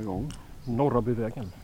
igång. Norra byvägen då.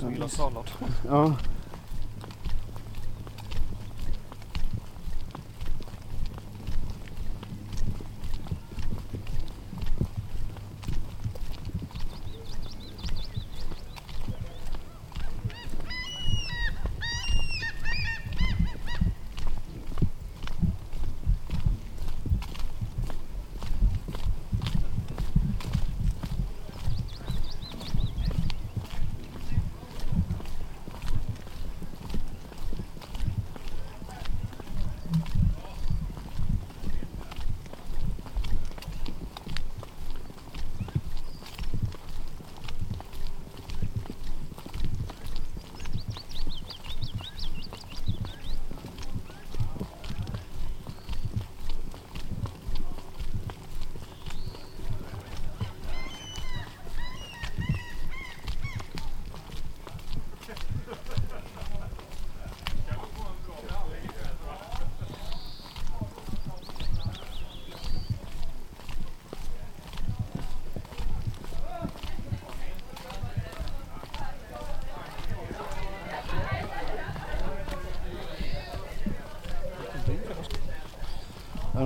Som gillar sallad. Ja.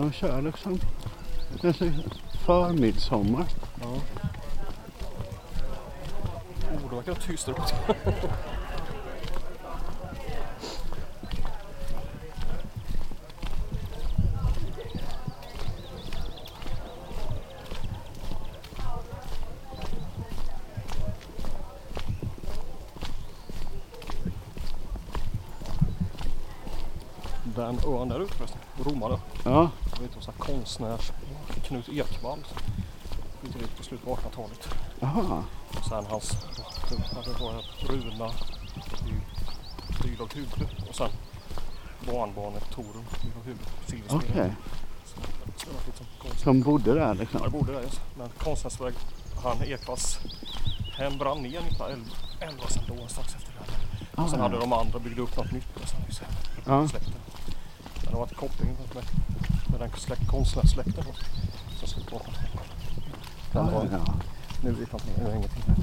De kör liksom förmidsommar. Ja. Oh, det verkar tyst där. Den ön där ute förresten, Romare. Ja, Jag vet inte, konstnär Knut Ekvall. Ute dit på slutet på 1800-talet. aha. Och sen hans det var Runa i Bylag huvud och sen barnbarnet Torun huvud. Okej. Så det var lite som bodde där Ja, liksom. det borde det. Just. Men konstnärsväg, han Ekvalls hem brann ner 1911 sen då strax efter det. här. Och sen Ah, hade de andra byggt upp något nytt och sen liksom, Ja. släkten. Men det har varit koppling med, med den släkt, konstnärssläkten. Som ska prata. Den Ja, var, ja. nu vet jag inte, nu är ingenting med.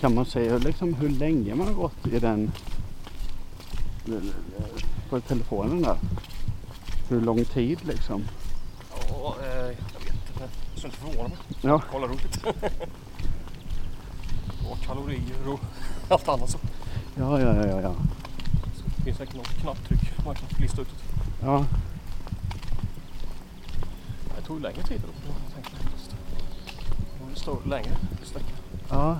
Kan man säga liksom hur länge man har gått i den på telefonen där? Hur lång tid liksom? Ja, eh, jag vet inte. Ska inte förvåna mig. Ja, Kolla runt och kalorier och allt annat så. ja, ja, ja, ja. så det finns säkert något knapptryck man kan lista ut. ja. Det tog längre tid då. Det var en större, längre sträcka. ja.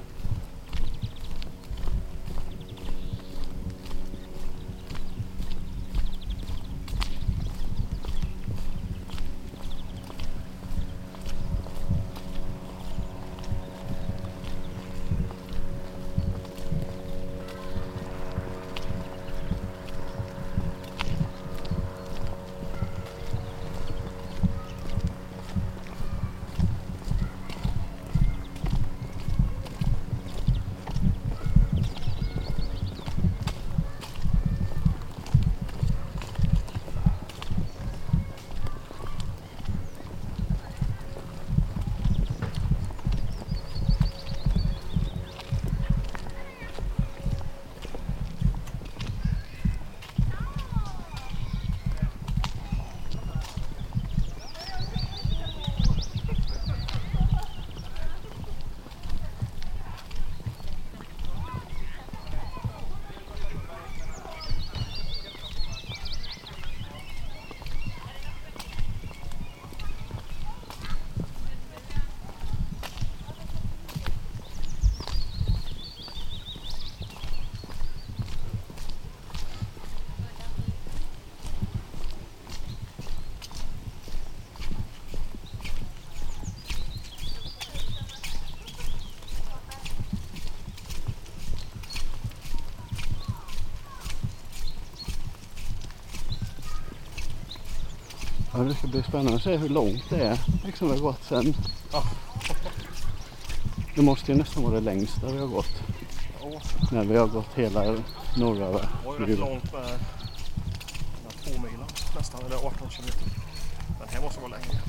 Ja, det ska bli spännande att se hur långt det är. Liksom det har gått sen. Ja. Det måste ju nästan vara det längsta vi har gått. Ja, När vi har gått hela norra det var ju rätt långt med den här två milen nästan, eller 18 kilometer. Den här måste vara längre.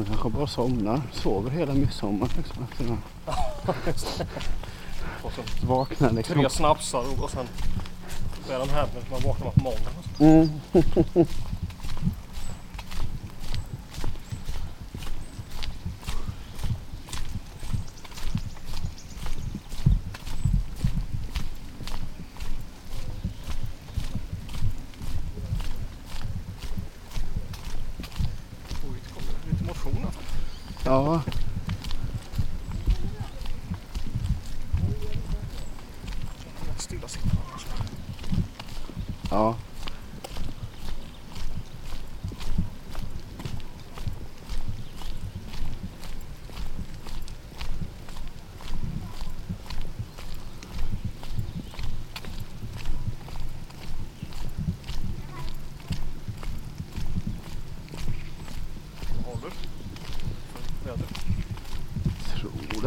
Man kanske bara somnar, sover hela midsommar liksom efter det. Och så Vaknar liksom. tre snapsar och, sen så är den här när man vaknar på morgonen. Mm.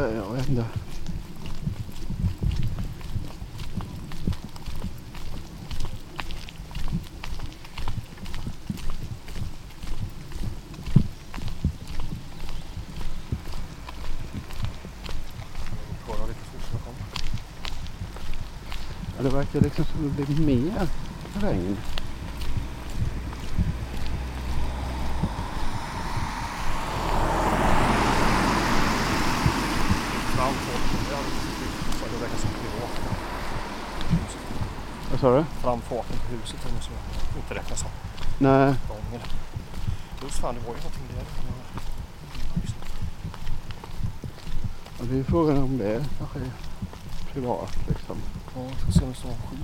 jag vet inte. Det verkar liksom som det blir mer regn. Huset är nog så inte räknas som Nej, gången. Just fan, det var ju någonting där. och det är frågan om det kanske är privat liksom. Ja, jag ska se om det står sju.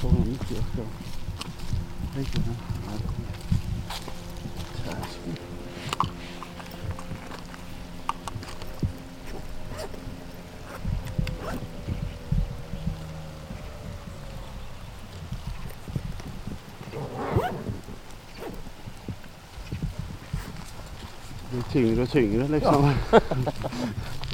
Frågan om inte jag ska lägga den här. Tärsken. Det blir tyngre och tyngre liksom. Ja,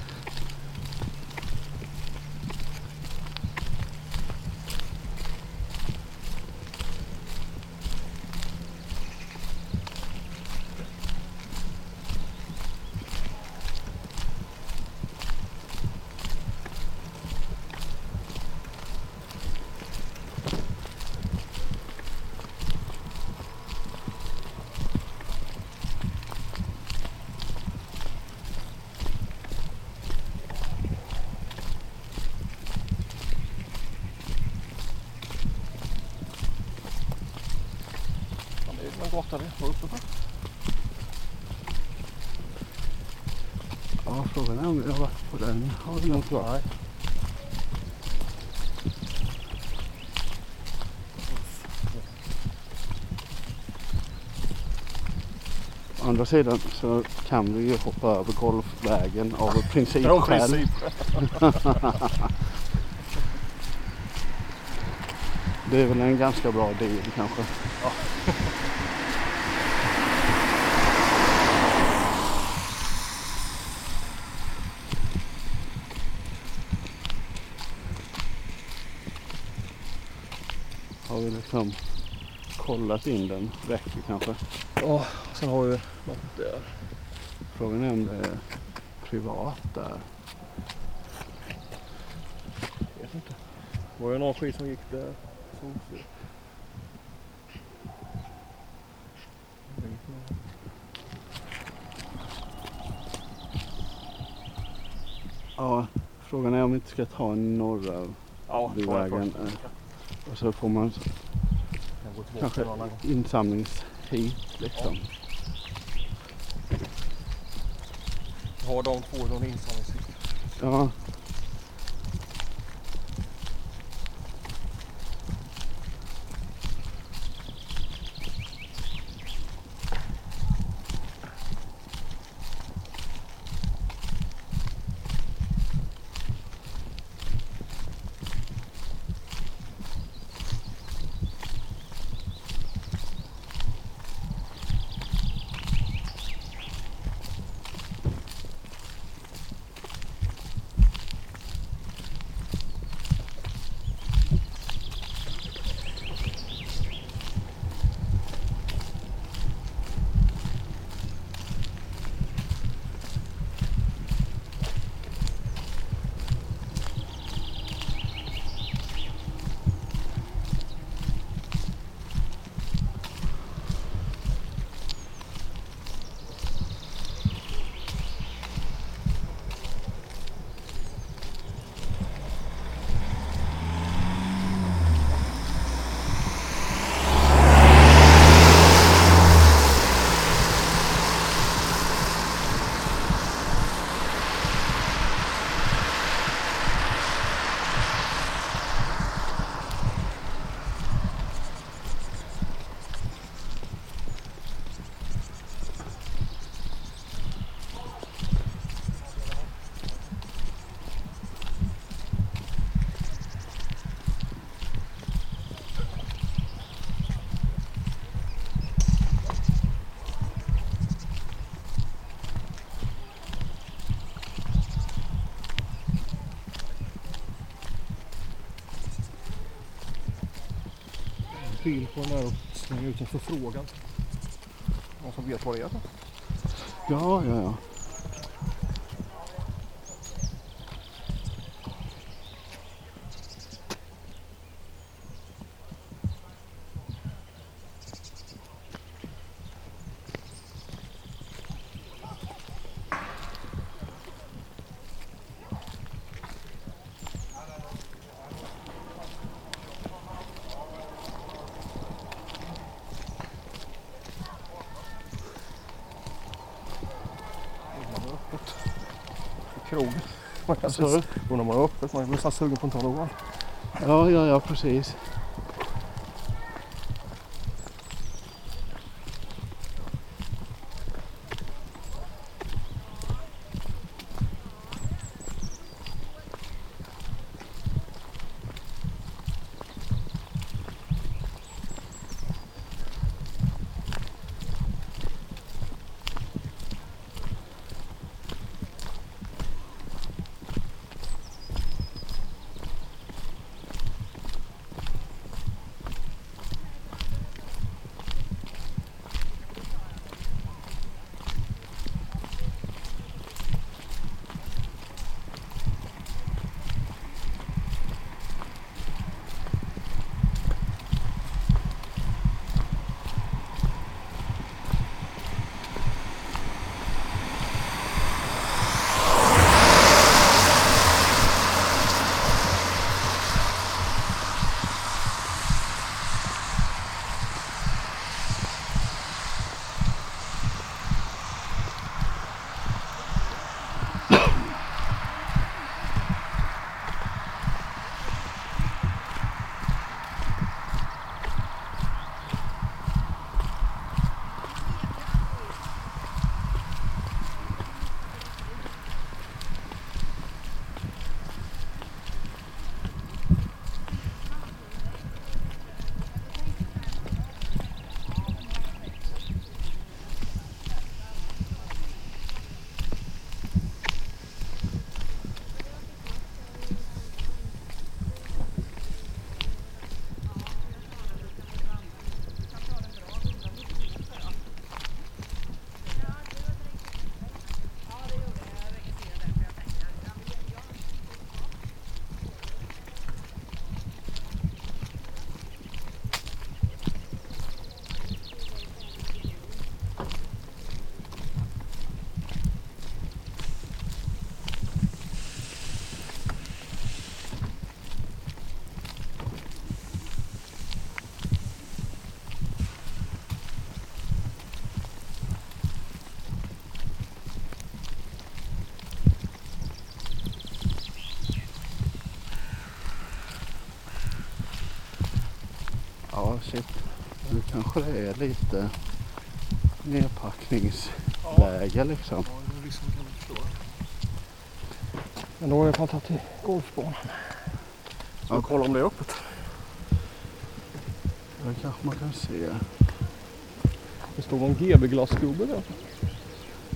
gata det. Var uppe på. Ja, frågan är om vi har varit på den. Har vi något kvar? Nej. Å andra sidan så kan vi ju hoppa över golfvägen av principskäl. Det är väl en ganska bra deal kanske. Ja. Har vi liksom kollat in den räcker kanske. Ja, sen har vi något där. Frågan är om det är privat där. Vet inte. Var det någon skit som gick där? Ja, frågan är om vi inte ska ta norra Ja, vägen. Och så får man kanske insamlingshit liksom. Har de två någon insamlingshit? Ja, pryl på den där och slänga ut en förfrågan. Någon som vet vad det är? Ja, ja, ja. Undrar om det är öppet. Man kan Vad sa du? Om det är öppet. Man är nästan sugen på en talar. Ja, ja, ja, precis. Kanske det är lite nedpackningsläge liksom. Ja, det risken kan förstå. Men då har jag tagit till golfbanan. Ska vi kolla om det är öppet? Det kanske man kan se. Det står någon GB-glassgubbe där.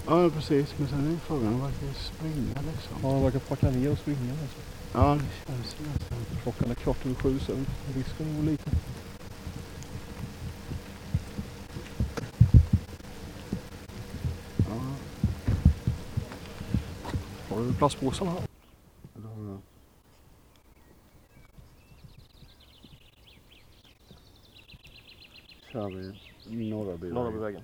Ja, precis. Men sen är frågan, han verkar springa liksom. Ja, han verkar packa ner och springa. Alltså. Ja, det känns ju nästan. Klockan är kvart över sju så risken är nog liten. Ja, Har du plastpåsarna här? Kör vi Norrabyvägen. Norrabyvägen.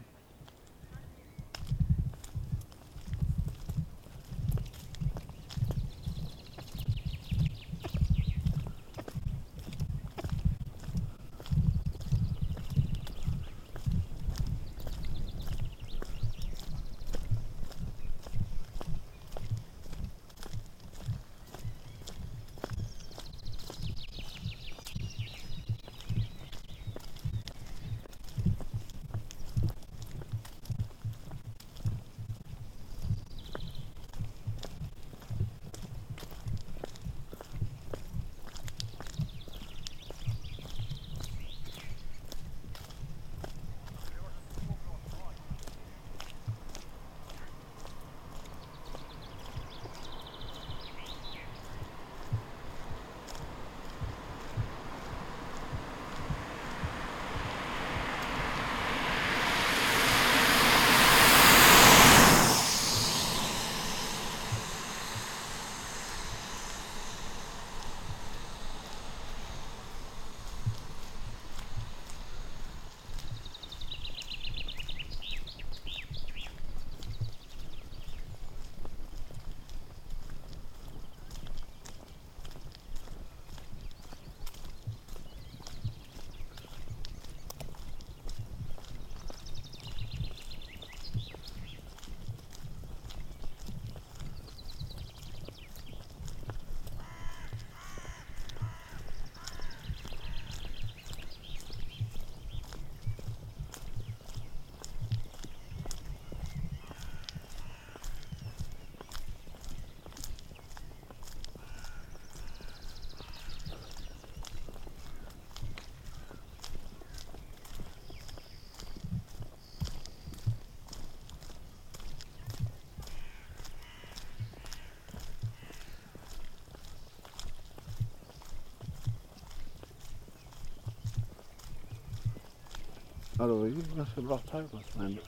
Ja, då är det ju ganska bra tajmat Men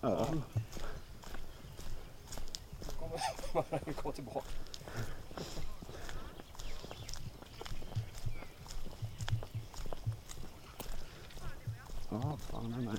ja. öl. Kommer kommer tillbaka. Ja, fan nej, nej.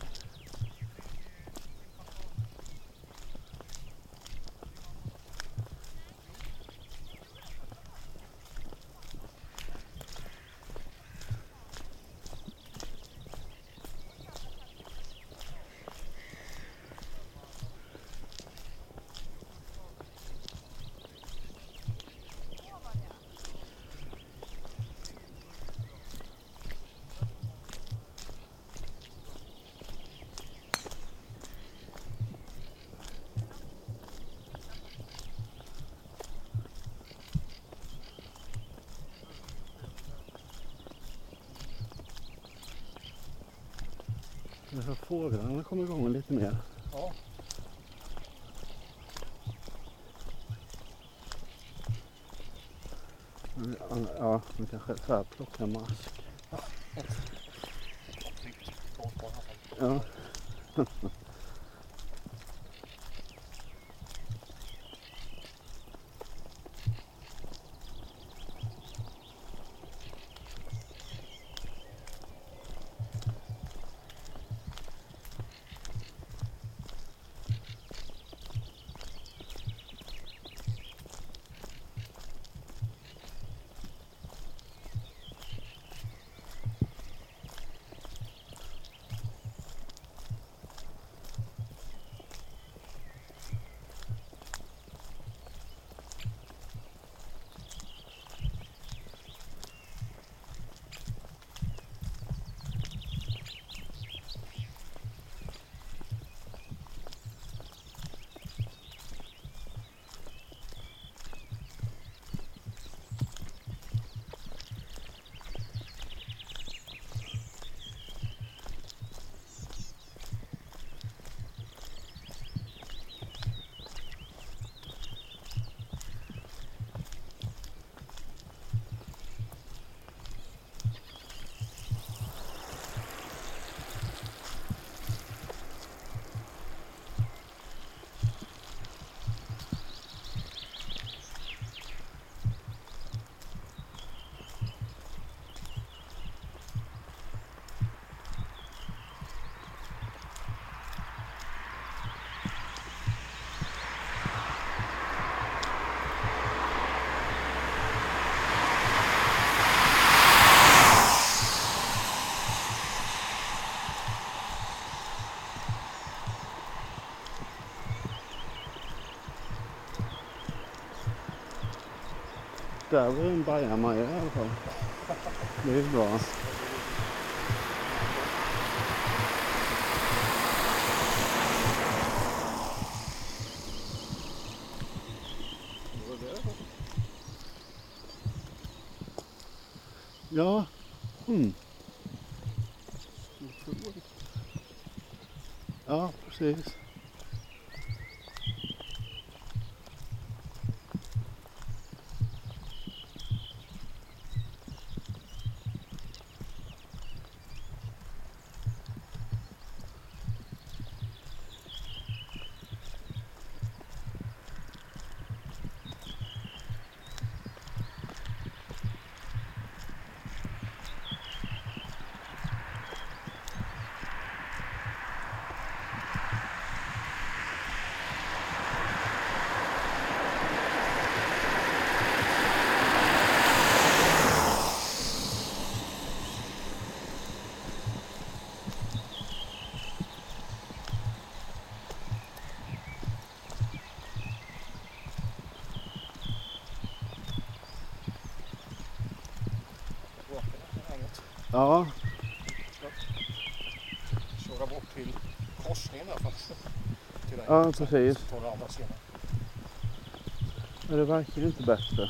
För fåglarna kommer igång lite mer. Ja. Ja, man kanske så här plockar mask. Ja. Där var en bajamaja i alla fall. Det är bra. Ja, Köra bort till korsningen där fast. Till den. Ja, precis. tar andra sidan. men det verkar ju inte bättre.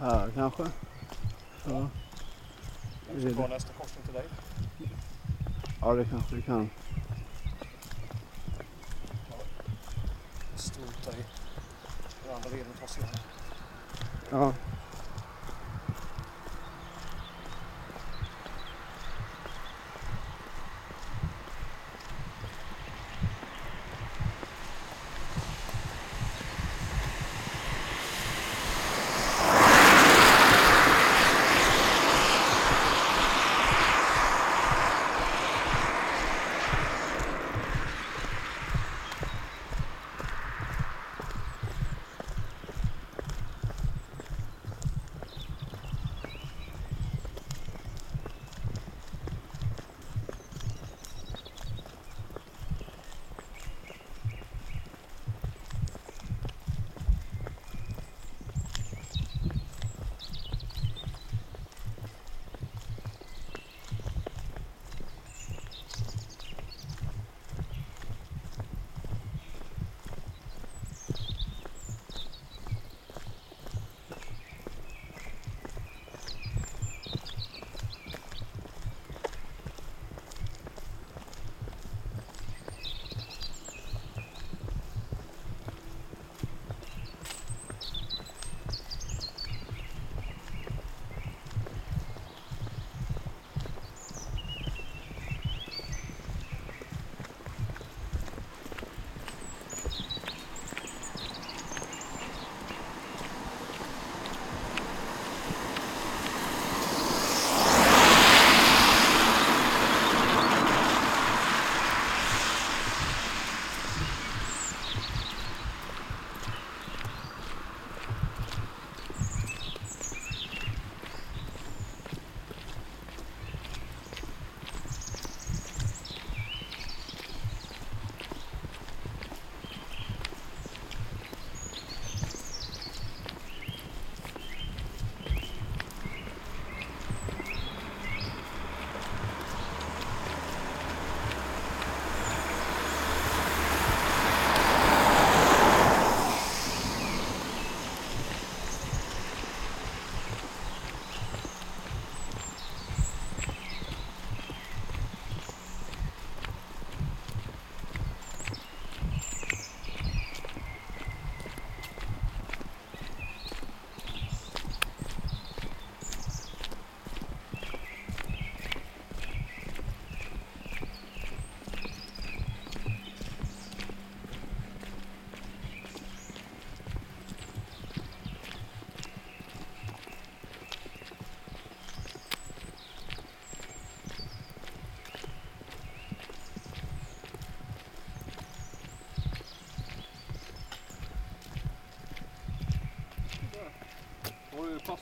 Här kanske. Ja. Jag ska ta nästa korsning till dig. ja, det kanske vi kan.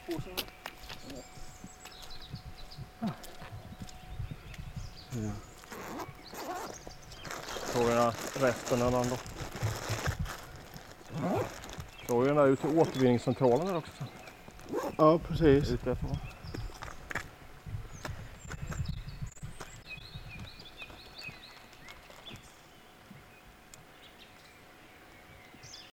Plastpåsen? Ja. Tror jag resten av den då. Har ju den där ut till återvinningscentralen där också. ja, precis. Efter.